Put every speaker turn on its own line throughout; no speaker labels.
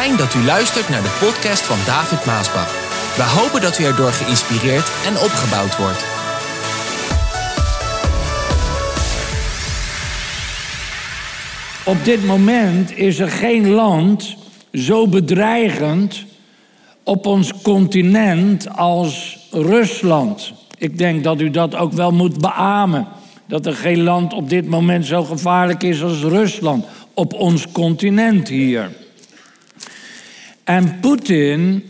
Fijn dat u luistert naar de podcast van David Maasbach. We hopen dat u erdoor geïnspireerd en opgebouwd wordt.
Op dit moment is er geen land zo bedreigend op ons continent als Rusland. Ik denk dat u dat ook wel moet beamen. Dat er geen land op dit moment zo gevaarlijk is als Rusland. Op ons continent hier. En Poetin,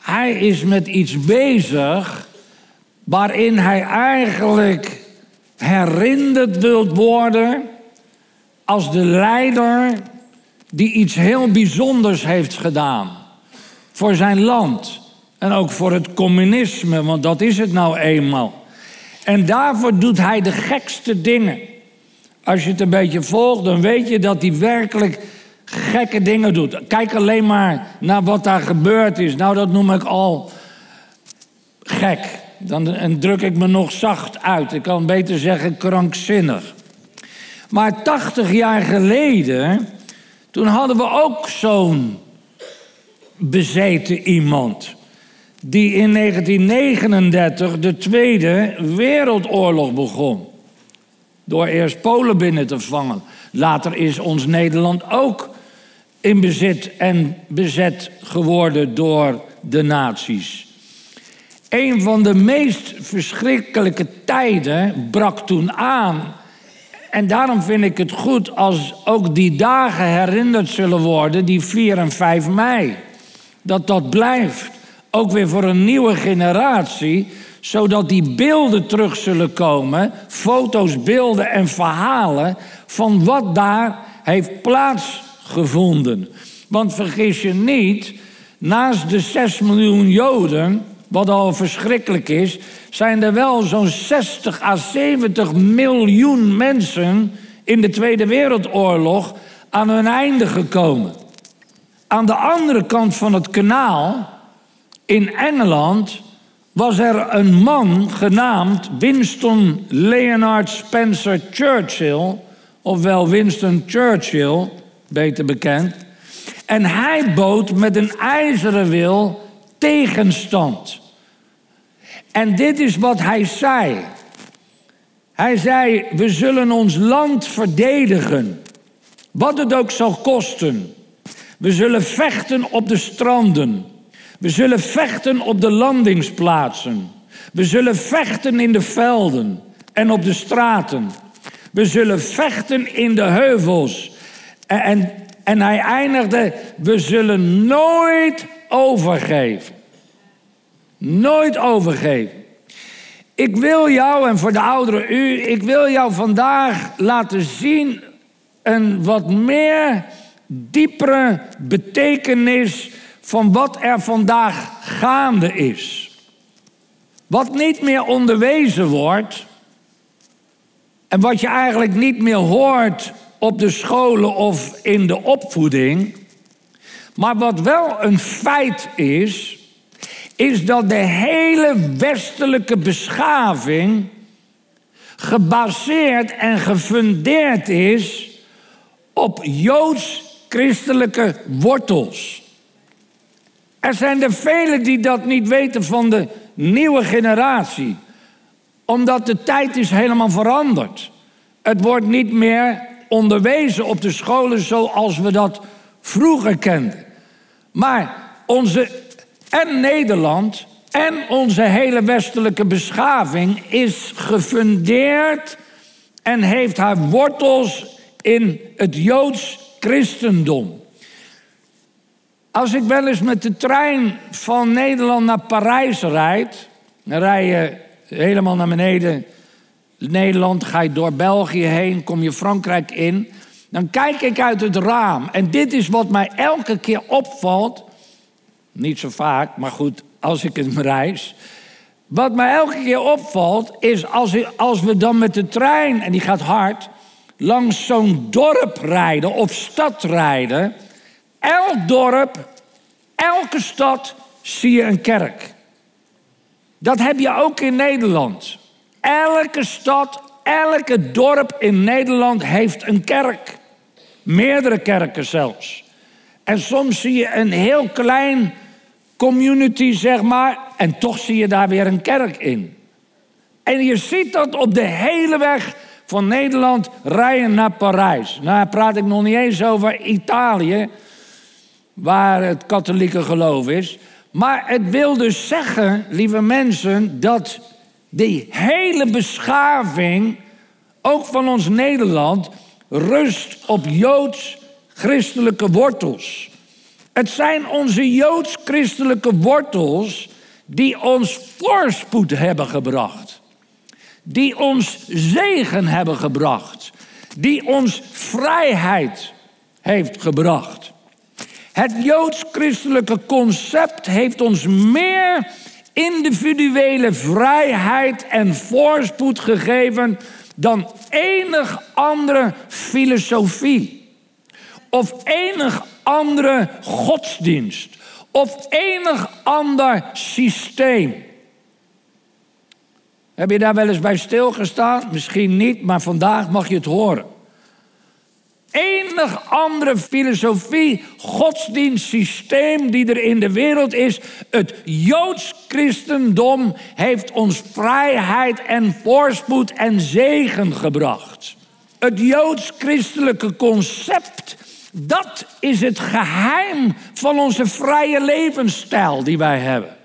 hij is met iets bezig waarin hij eigenlijk herinnerd wilt worden als de leider die iets heel bijzonders heeft gedaan voor zijn land en ook voor het communisme, want dat is het nou eenmaal. En daarvoor doet hij de gekste dingen. Als je het een beetje volgt, dan weet je dat hij werkelijk gekke dingen doet. Kijk alleen maar naar wat daar gebeurd is. Nou, dat noem ik al gek. Dan druk ik me nog zacht uit. Ik kan beter zeggen krankzinnig. Maar 80 jaar geleden, toen hadden we ook zo'n bezeten iemand. Die in 1939 de Tweede Wereldoorlog begon. Door eerst Polen binnen te vangen. Later is ons Nederland ook in bezit en bezet geworden door de nazi's. Een van de meest verschrikkelijke tijden brak toen aan. En daarom vind ik het goed als ook die dagen herinnerd zullen worden, die 4 en 5 mei. Dat dat blijft. Ook weer voor een nieuwe generatie, zodat die beelden terug zullen komen, foto's, beelden en verhalen van wat daar heeft plaatsgevonden. Want vergis je niet, naast de 6 miljoen Joden, wat al verschrikkelijk is, zijn er wel zo'n 60 à 70 miljoen mensen in de Tweede Wereldoorlog aan hun einde gekomen. Aan de andere kant van het kanaal, in Engeland, was er een man genaamd Winston Leonard Spencer Churchill, ofwel Winston Churchill, beter bekend. En hij bood met een ijzeren wil tegenstand. En dit is wat hij zei. Hij zei: We zullen ons land verdedigen, wat het ook zal kosten. We zullen vechten op de stranden. We zullen vechten op de landingsplaatsen. We zullen vechten in de velden en op de straten. We zullen vechten in de heuvels. En, en, hij eindigde: We zullen nooit overgeven. Nooit overgeven. Ik wil jou, en voor de ouderen u, ik wil jou vandaag laten zien een wat meer diepere betekenis van wat er vandaag gaande is. Wat niet meer onderwezen wordt en wat je eigenlijk niet meer hoort op de scholen of in de opvoeding, maar wat wel een feit is, is dat de hele westelijke beschaving gebaseerd en gefundeerd is op joods-christelijke wortels. Er zijn er velen die dat niet weten van de nieuwe generatie, omdat de tijd is helemaal veranderd. Het wordt niet meer onderwezen op de scholen zoals we dat vroeger kenden. Maar onze en Nederland en onze hele westelijke beschaving is gefundeerd en heeft haar wortels in het Joods christendom. Als ik wel eens met de trein van Nederland naar Parijs rijd, dan rij je helemaal naar beneden. Nederland, ga je door België heen, kom je Frankrijk in. Dan kijk ik uit het raam en dit is wat mij elke keer opvalt. Niet zo vaak, maar goed, als ik het reis. Wat mij elke keer opvalt, is als, als we dan met de trein, en die gaat hard, langs zo'n dorp rijden of stad rijden. Elk dorp, elke stad zie je een kerk. Dat heb je ook in Nederland. Elke stad, elke dorp in Nederland heeft een kerk. Meerdere kerken zelfs. En soms zie je een heel klein community, zeg maar, en toch zie je daar weer een kerk in. En je ziet dat op de hele weg van Nederland rijden naar Parijs. Nou, praat ik nog niet eens over Italië, waar het katholieke geloof is. Maar het wil dus zeggen, lieve mensen, dat die hele beschaving, ook van ons Nederland, rust op joods-christelijke wortels. Het zijn onze joods-christelijke wortels die ons voorspoed hebben gebracht. Die ons zegen hebben gebracht. Die ons vrijheid heeft gebracht. Het joods-christelijke concept heeft ons meer individuele vrijheid en voorspoed gegeven dan enig andere filosofie of enig andere godsdienst of enig ander systeem. Heb je daar wel eens bij stilgestaan? Misschien niet, maar vandaag mag je het horen. Enig andere filosofie, godsdienstsysteem die er in de wereld is, het Joods christendom heeft ons vrijheid en voorspoed en zegen gebracht. Het Joods christelijke concept dat is het geheim van onze vrije levensstijl die wij hebben.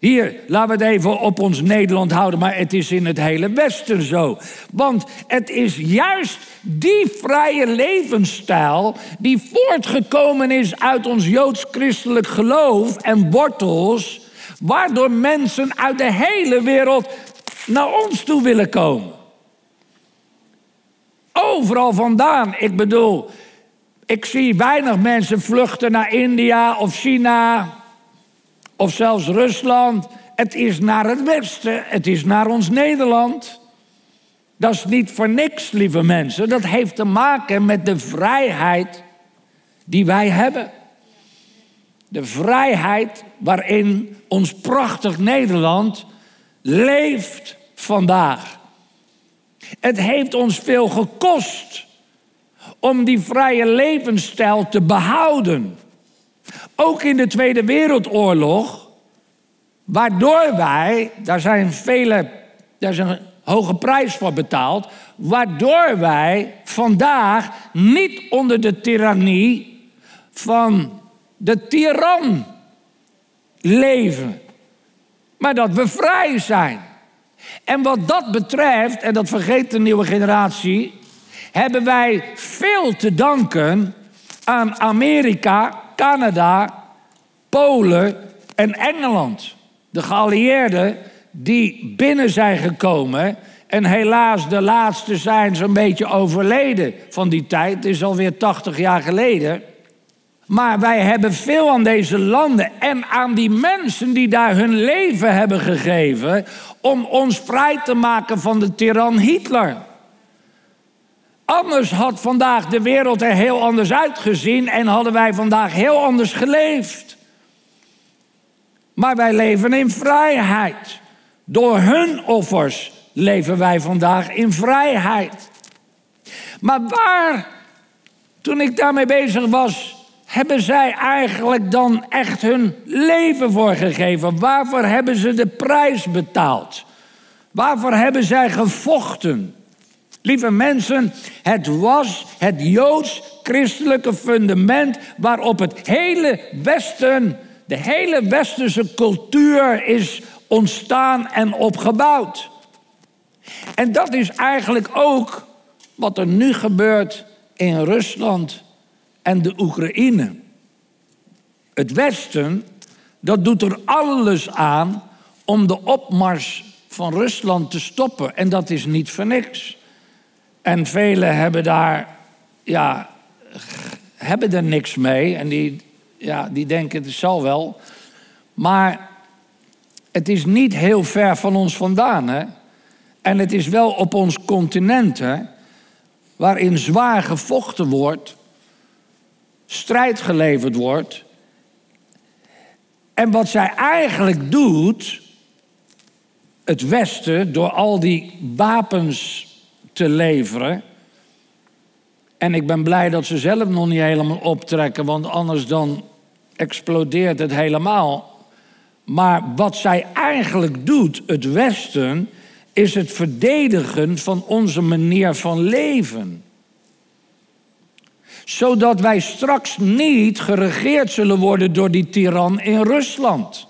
Hier, laten we het even op ons Nederland houden, maar het is in het hele Westen zo. Want het is juist die vrije levensstijl die voortgekomen is uit ons joods-christelijk geloof en wortels, waardoor mensen uit de hele wereld naar ons toe willen komen. Overal vandaan. Ik bedoel, ik zie weinig mensen vluchten naar India of China of zelfs Rusland. Het is naar het Westen, het is naar ons Nederland. Dat is niet voor niks, lieve mensen. Dat heeft te maken met de vrijheid die wij hebben. De vrijheid waarin ons prachtig Nederland leeft vandaag. Het heeft ons veel gekost om die vrije levensstijl te behouden. Ook in de Tweede Wereldoorlog, waardoor wij, daar zijn vele, daar is een hoge prijs voor betaald, waardoor wij vandaag niet onder de tirannie van de tiran leven, maar dat we vrij zijn. En wat dat betreft, en dat vergeet de nieuwe generatie, hebben wij veel te danken aan Amerika, Canada, Polen en Engeland. De geallieerden die binnen zijn gekomen. En helaas, de laatste zijn zo'n beetje overleden van die tijd. Het is alweer 80 jaar geleden. Maar wij hebben veel aan deze landen en aan die mensen die daar hun leven hebben gegeven om ons vrij te maken van de tiran Hitler. Anders had vandaag de wereld er heel anders uitgezien en hadden wij vandaag heel anders geleefd. Maar wij leven in vrijheid. Door hun offers leven wij vandaag in vrijheid. Maar waar, toen ik daarmee bezig was, hebben zij eigenlijk dan echt hun leven voor gegeven? Waarvoor hebben ze de prijs betaald? Waarvoor hebben zij gevochten? Lieve mensen, het was het joods-christelijke fundament waarop het hele Westen, de hele westerse cultuur is ontstaan en opgebouwd. En dat is eigenlijk ook wat er nu gebeurt in Rusland en de Oekraïne. Het Westen, dat doet er alles aan om de opmars van Rusland te stoppen. En dat is niet voor niks. En velen hebben daar, ja, hebben er niks mee. En die, ja, die denken het zal wel. Maar het is niet heel ver van ons vandaan. Hè? En het is wel op ons continent, hè, waarin zwaar gevochten wordt strijd geleverd wordt. En wat zij eigenlijk doet, het Westen, door al die wapens te leveren, En ik ben blij dat ze zelf nog niet helemaal optrekken, want anders dan explodeert het helemaal. Maar wat zij eigenlijk doet, het Westen, is het verdedigen van onze manier van leven. Zodat wij straks niet geregeerd zullen worden door die tiran in Rusland.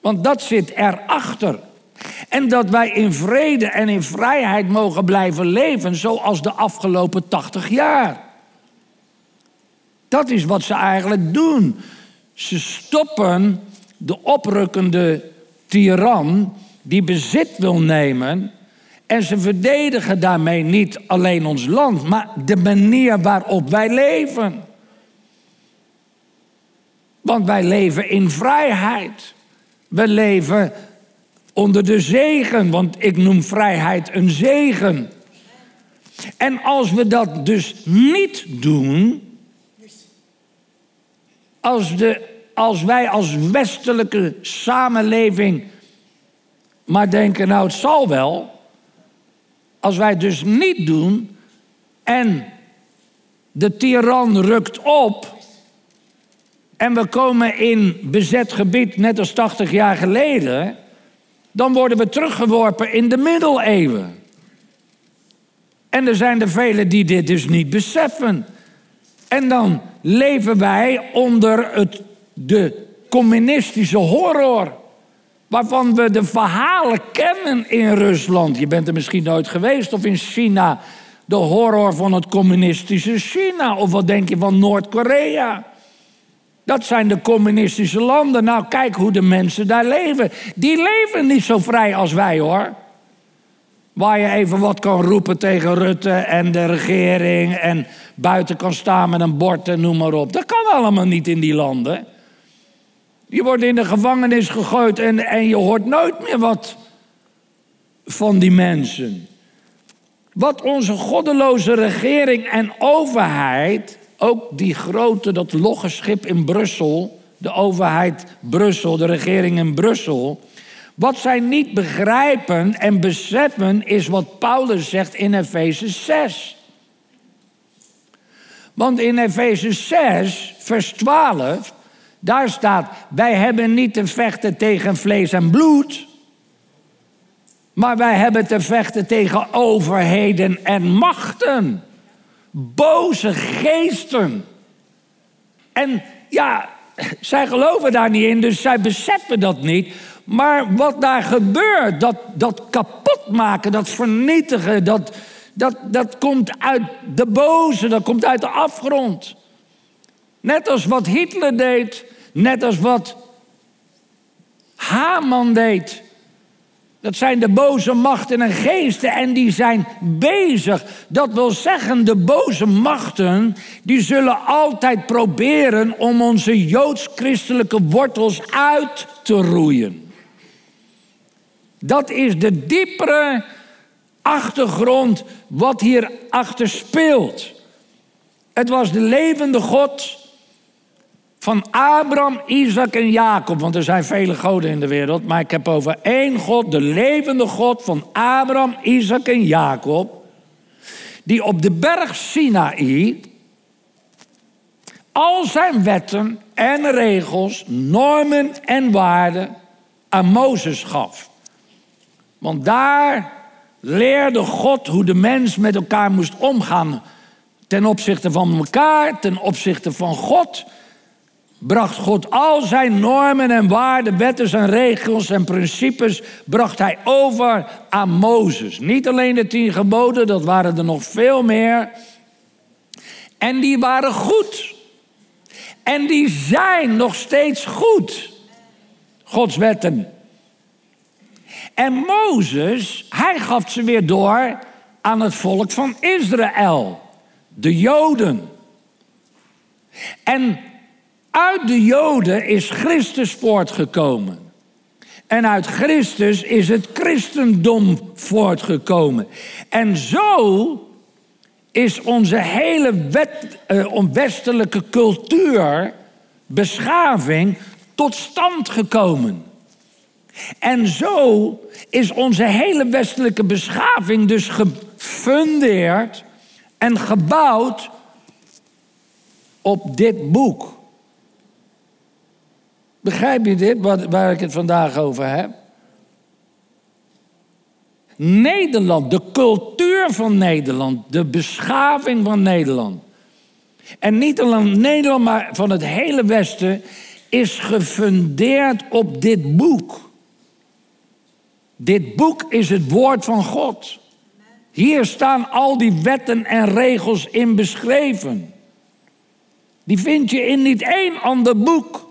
Want dat zit erachter. En dat wij in vrede en in vrijheid mogen blijven leven zoals de afgelopen 80 jaar. Dat is wat ze eigenlijk doen. Ze stoppen de oprukkende tiran die bezit wil nemen. En ze verdedigen daarmee niet alleen ons land, maar de manier waarop wij leven. Want wij leven in vrijheid. We leven onder de zegen, want ik noem vrijheid een zegen. En als we dat dus niet doen, als, de, als wij als westelijke samenleving maar denken, nou het zal wel, als wij dus niet doen en de tiran rukt op en we komen in bezet gebied net als 80 jaar geleden, dan worden we teruggeworpen in de middeleeuwen. En er zijn er velen die dit dus niet beseffen. En dan leven wij onder het, de communistische horror. Waarvan we de verhalen kennen in Rusland. Je bent er misschien nooit geweest. Of in China. De horror van het communistische China. Of wat denk je van Noord-Korea? Dat zijn de communistische landen. Nou, kijk hoe de mensen daar leven. Die leven niet zo vrij als wij hoor. Waar je even wat kan roepen tegen Rutte en de regering. En buiten kan staan met een bord en noem maar op. Dat kan allemaal niet in die landen. Je wordt in de gevangenis gegooid en, en je hoort nooit meer wat van die mensen. Wat onze goddeloze regering en overheid, ook die grote, dat logge schip in Brussel, de overheid Brussel, de regering in Brussel, wat zij niet begrijpen en beseffen is wat Paulus zegt in Efeze 6. Want in Efeze 6, vers 12, daar staat, wij hebben niet te vechten tegen vlees en bloed, maar wij hebben te vechten tegen overheden en machten, boze geesten. En ja, zij geloven daar niet in, dus zij beseffen dat niet. Maar wat daar gebeurt, dat, dat kapotmaken, dat vernietigen, dat, dat, dat komt uit de boze, dat komt uit de afgrond. Net als wat Hitler deed, net als wat Haman deed. Dat zijn de boze machten en geesten en die zijn bezig. Dat wil zeggen, de boze machten, die zullen altijd proberen om onze joods-christelijke wortels uit te roeien. Dat is de diepere achtergrond wat hier achter speelt. Het was de levende God van Abraham, Isaac en Jacob. Want er zijn vele goden in de wereld. Maar ik heb over één God, de levende God van Abraham, Isaac en Jacob. Die op de berg Sinaï al zijn wetten en regels, normen en waarden aan Mozes gaf. Want daar leerde God hoe de mens met elkaar moest omgaan. Ten opzichte van elkaar, ten opzichte van God. Bracht God al zijn normen en waarden, wetten en regels en principes, bracht hij over aan Mozes. Niet alleen de tien geboden, dat waren er nog veel meer. En die waren goed. En die zijn nog steeds goed. Gods wetten. En Mozes, hij gaf ze weer door aan het volk van Israël, de Joden. En uit de Joden is Christus voortgekomen. En uit Christus is het christendom voortgekomen. En zo is onze hele wet, uh, westelijke cultuur, beschaving, tot stand gekomen. En zo is onze hele westelijke beschaving dus gefundeerd en gebouwd op dit boek. Begrijp je dit, waar ik het vandaag over heb? Nederland, de cultuur van Nederland, de beschaving van Nederland. En niet alleen Nederland, maar van het hele Westen is gefundeerd op dit boek. Dit boek is het woord van God. Hier staan al die wetten en regels in beschreven. Die vind je in niet één ander boek.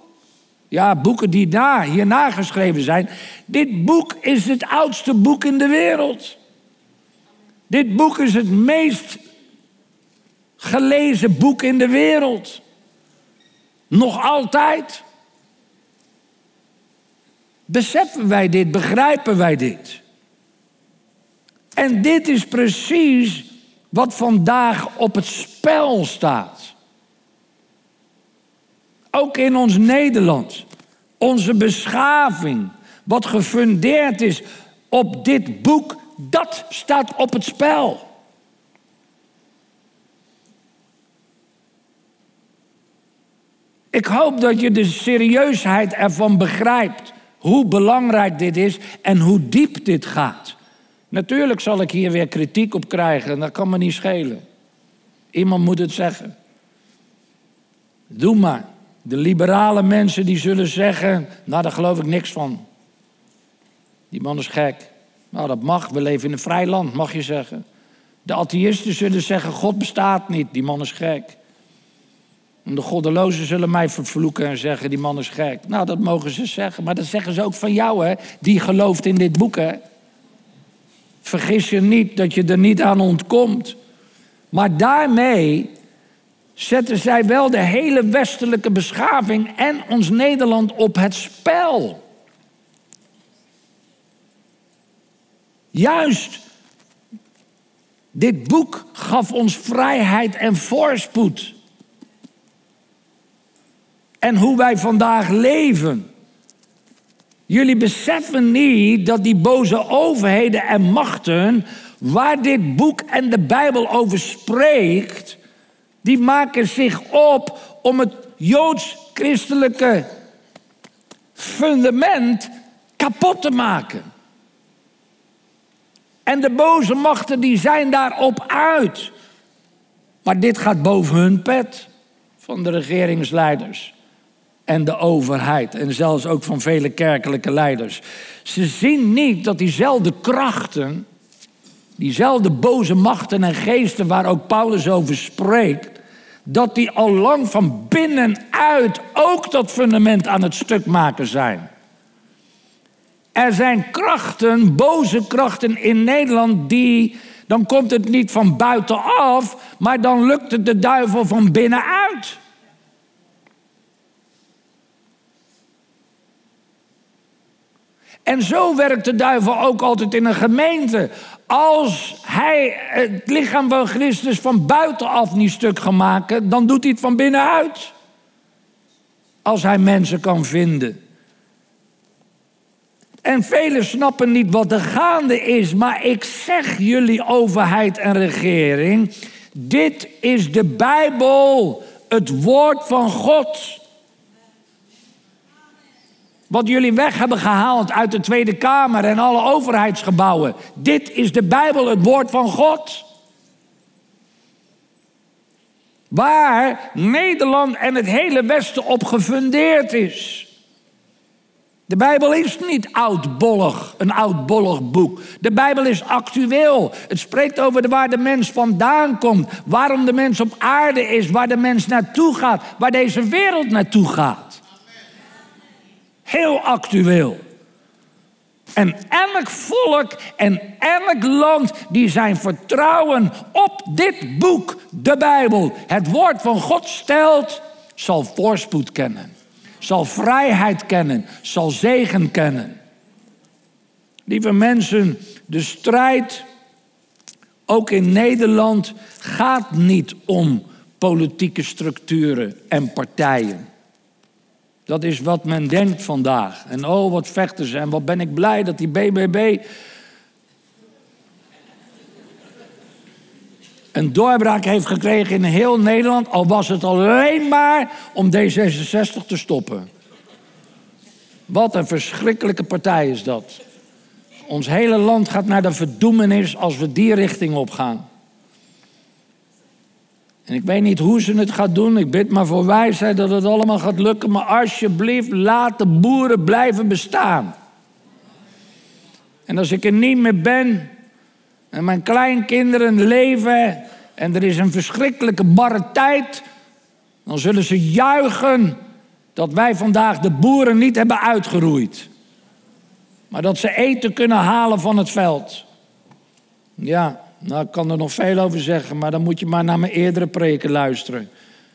Ja, boeken die daar, hierna geschreven zijn. Dit boek is het oudste boek in de wereld. Dit boek is het meest gelezen boek in de wereld. Nog altijd. Beseffen wij dit? Begrijpen wij dit? En dit is precies wat vandaag op het spel staat. Ook in ons Nederland. Onze beschaving, wat gefundeerd is op dit boek, dat staat op het spel. Ik hoop dat je de serieusheid ervan begrijpt. Hoe belangrijk dit is en hoe diep dit gaat. Natuurlijk zal ik hier weer kritiek op krijgen, dat kan me niet schelen. Iemand moet het zeggen. Doe maar. De liberale mensen die zullen zeggen, nou daar geloof ik niks van. Die man is gek. Nou dat mag, we leven in een vrij land, mag je zeggen. De atheïsten zullen zeggen, God bestaat niet, die man is gek. En de goddelozen zullen mij vervloeken en zeggen, die man is gek. Nou, dat mogen ze zeggen, maar dat zeggen ze ook van jou, hè, die gelooft in dit boek, hè. Vergis je niet dat je er niet aan ontkomt. Maar daarmee zetten zij wel de hele westelijke beschaving en ons Nederland op het spel. Juist dit boek gaf ons vrijheid en voorspoed. En hoe wij vandaag leven. Jullie beseffen niet dat die boze overheden en machten, waar dit boek en de Bijbel over spreekt, die maken zich op om het joods-christelijke fundament kapot te maken. En de boze machten die zijn daarop uit. Maar dit gaat boven hun pet van de regeringsleiders en de overheid. En zelfs ook van vele kerkelijke leiders. Ze zien niet dat diezelfde krachten, diezelfde boze machten en geesten waar ook Paulus over spreekt, dat die al lang van binnenuit ook dat fundament aan het stuk maken zijn. Er zijn krachten, boze krachten in Nederland, die. Dan komt het niet van buitenaf, maar dan lukt het de duivel van binnenuit. En zo werkt de duivel ook altijd in een gemeente. Als hij het lichaam van Christus van buitenaf niet stuk kan maken, dan doet hij het van binnenuit. Als hij mensen kan vinden. En velen snappen niet wat er gaande is, maar ik zeg jullie overheid en regering, dit is de Bijbel, het woord van God. Wat jullie weg hebben gehaald uit de Tweede Kamer en alle overheidsgebouwen. Dit is de Bijbel, het woord van God. Waar Nederland en het hele Westen op gefundeerd is. De Bijbel is niet oudbollig, een oudbollig boek. De Bijbel is actueel. Het spreekt over waar de mens vandaan komt, waarom de mens op aarde is, waar de mens naartoe gaat, waar deze wereld naartoe gaat. Heel actueel. En elk volk en elk land die zijn vertrouwen op dit boek, de Bijbel, het woord van God stelt, zal voorspoed kennen. Zal vrijheid kennen, zal zegen kennen. Lieve mensen, de strijd, ook in Nederland, gaat niet om politieke structuren en partijen. Dat is wat men denkt vandaag. En oh, wat vechten ze. En wat ben ik blij dat die BBB. een doorbraak heeft gekregen in heel Nederland, al was het alleen maar om D66 te stoppen. Wat een verschrikkelijke partij is dat. Ons hele land gaat naar de verdoemenis als we die richting op gaan. En ik weet niet hoe ze het gaat doen. Ik bid maar voor wijsheid dat het allemaal gaat lukken. Maar alsjeblieft, laat de boeren blijven bestaan. En als ik er niet meer ben en mijn kleinkinderen leven en er is een verschrikkelijke barre tijd, dan zullen ze juichen dat wij vandaag de boeren niet hebben uitgeroeid. Maar dat ze eten kunnen halen van het veld. Ja, nou, ik kan er nog veel over zeggen, maar dan moet je maar naar mijn eerdere preken luisteren.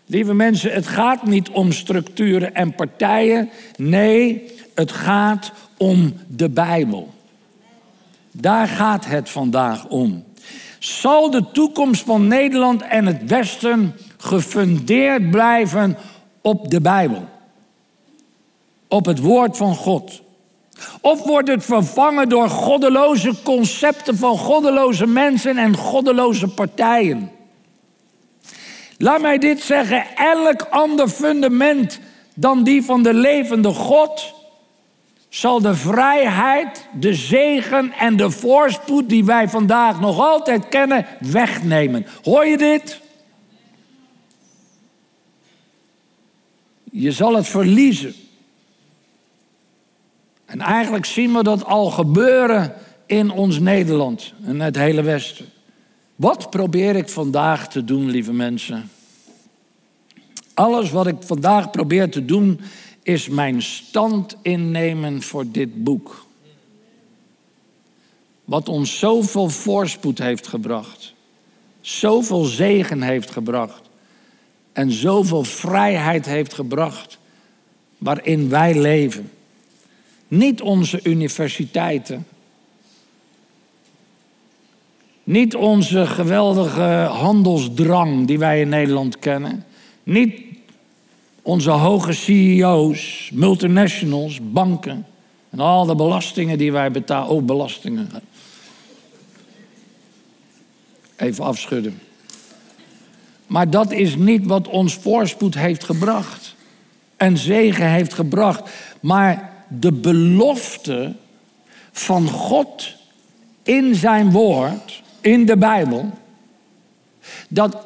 Lieve mensen, het gaat niet om structuren en partijen. Nee, het gaat om de Bijbel. Daar gaat het vandaag om. Zal de toekomst van Nederland en het Westen gefundeerd blijven op de Bijbel? Op het woord van God? Of wordt het vervangen door goddeloze concepten van goddeloze mensen en goddeloze partijen? Laat mij dit zeggen: elk ander fundament dan die van de levende God zal de vrijheid, de zegen en de voorspoed die wij vandaag nog altijd kennen wegnemen. Hoor je dit? Je zal het verliezen. En eigenlijk zien we dat al gebeuren in ons Nederland en het hele Westen. Wat probeer ik vandaag te doen, lieve mensen? Alles wat ik vandaag probeer te doen, is mijn stand innemen voor dit boek. Wat ons zoveel voorspoed heeft gebracht, zoveel zegen heeft gebracht en zoveel vrijheid heeft gebracht waarin wij leven. Niet onze universiteiten. Niet onze geweldige handelsdrang die wij in Nederland kennen. Niet onze hoge CEO's, multinationals, banken en al de belastingen die wij betalen. Oh, belastingen. Even afschudden. Maar dat is niet wat ons voorspoed heeft gebracht. En zegen heeft gebracht. Maar de belofte van God in zijn woord, in de Bijbel, dat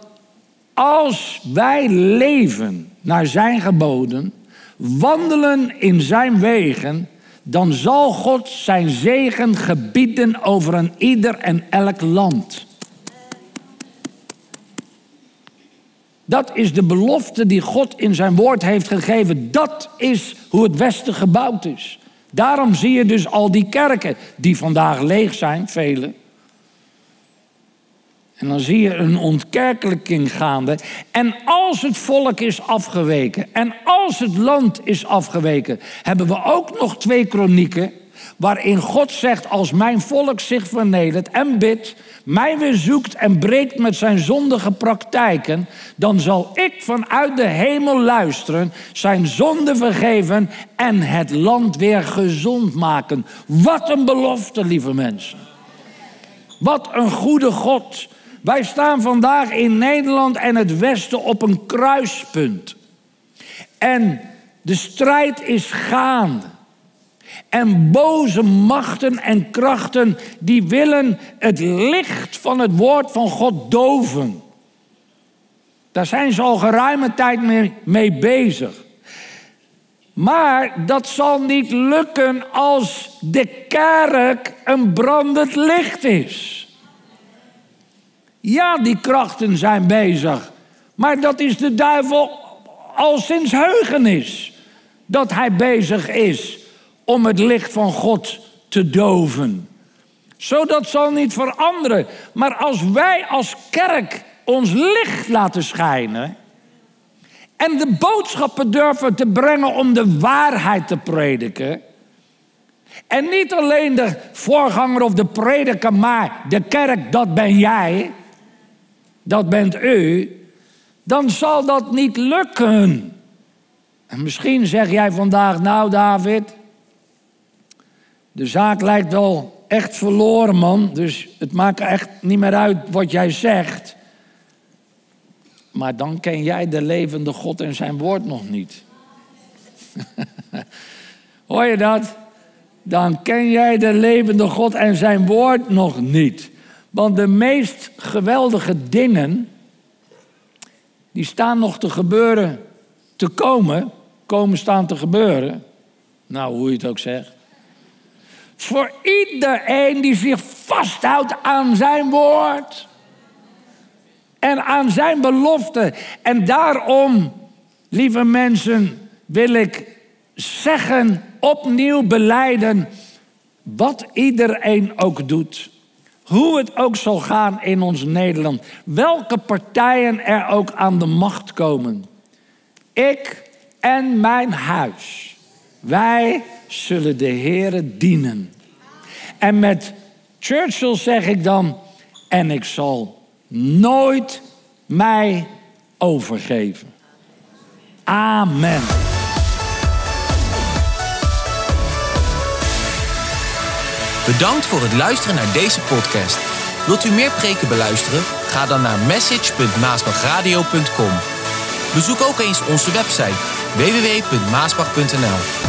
als wij leven naar zijn geboden, wandelen in zijn wegen, dan zal God zijn zegen gebieden over een ieder en elk land. Dat is de belofte die God in zijn woord heeft gegeven. Dat is hoe het Westen gebouwd is. Daarom zie je dus al die kerken die vandaag leeg zijn, vele. En dan zie je een ontkerkelijking gaande. En als het volk is afgeweken en als het land is afgeweken, hebben we ook nog twee kronieken waarin God zegt: Als mijn volk zich vernedert en bidt, mij weer zoekt en breekt met zijn zondige praktijken, dan zal ik vanuit de hemel luisteren, zijn zonde vergeven en het land weer gezond maken. Wat een belofte, lieve mensen. Wat een goede God. Wij staan vandaag in Nederland en het Westen op een kruispunt. En de strijd is gaande. En boze machten en krachten die willen het licht van het woord van God doven. Daar zijn ze al geruime tijd mee, bezig. Maar dat zal niet lukken als de kerk een brandend licht is. Ja, die krachten zijn bezig. Maar dat is de duivel al sinds heugenis. Dat hij bezig is om het licht van God te doven. Zo dat zal niet veranderen. Maar als wij als kerk ons licht laten schijnen. En de boodschappen durven te brengen om de waarheid te prediken. En niet alleen de voorganger of de prediker, maar de kerk, dat ben jij. Dat bent u. Dan zal dat niet lukken. En misschien zeg jij vandaag, nou David, de zaak lijkt wel echt verloren, man. Dus het maakt echt niet meer uit wat jij zegt. maar dan ken jij de levende God en zijn woord nog niet. Hoor je dat? Dan ken jij de levende God en zijn woord nog niet. Want de meest geweldige dingen, die staan nog te gebeuren, te komen, komen staan te gebeuren. Nou, hoe je het ook zegt. Voor iedereen die zich vasthoudt aan zijn woord. En aan zijn belofte. En daarom, lieve mensen, wil ik zeggen, opnieuw beleiden. Wat iedereen ook doet. Hoe het ook zal gaan in ons Nederland. Welke partijen er ook aan de macht komen. Ik en mijn huis. Wij zullen de Heere dienen. En met Churchill zeg ik dan, en ik zal nooit mij overgeven. Amen.
Bedankt voor het luisteren naar deze podcast. Wilt u meer preken beluisteren? Ga dan naar message.maasbachradio.com. Bezoek ook eens onze website www.maasbach.nl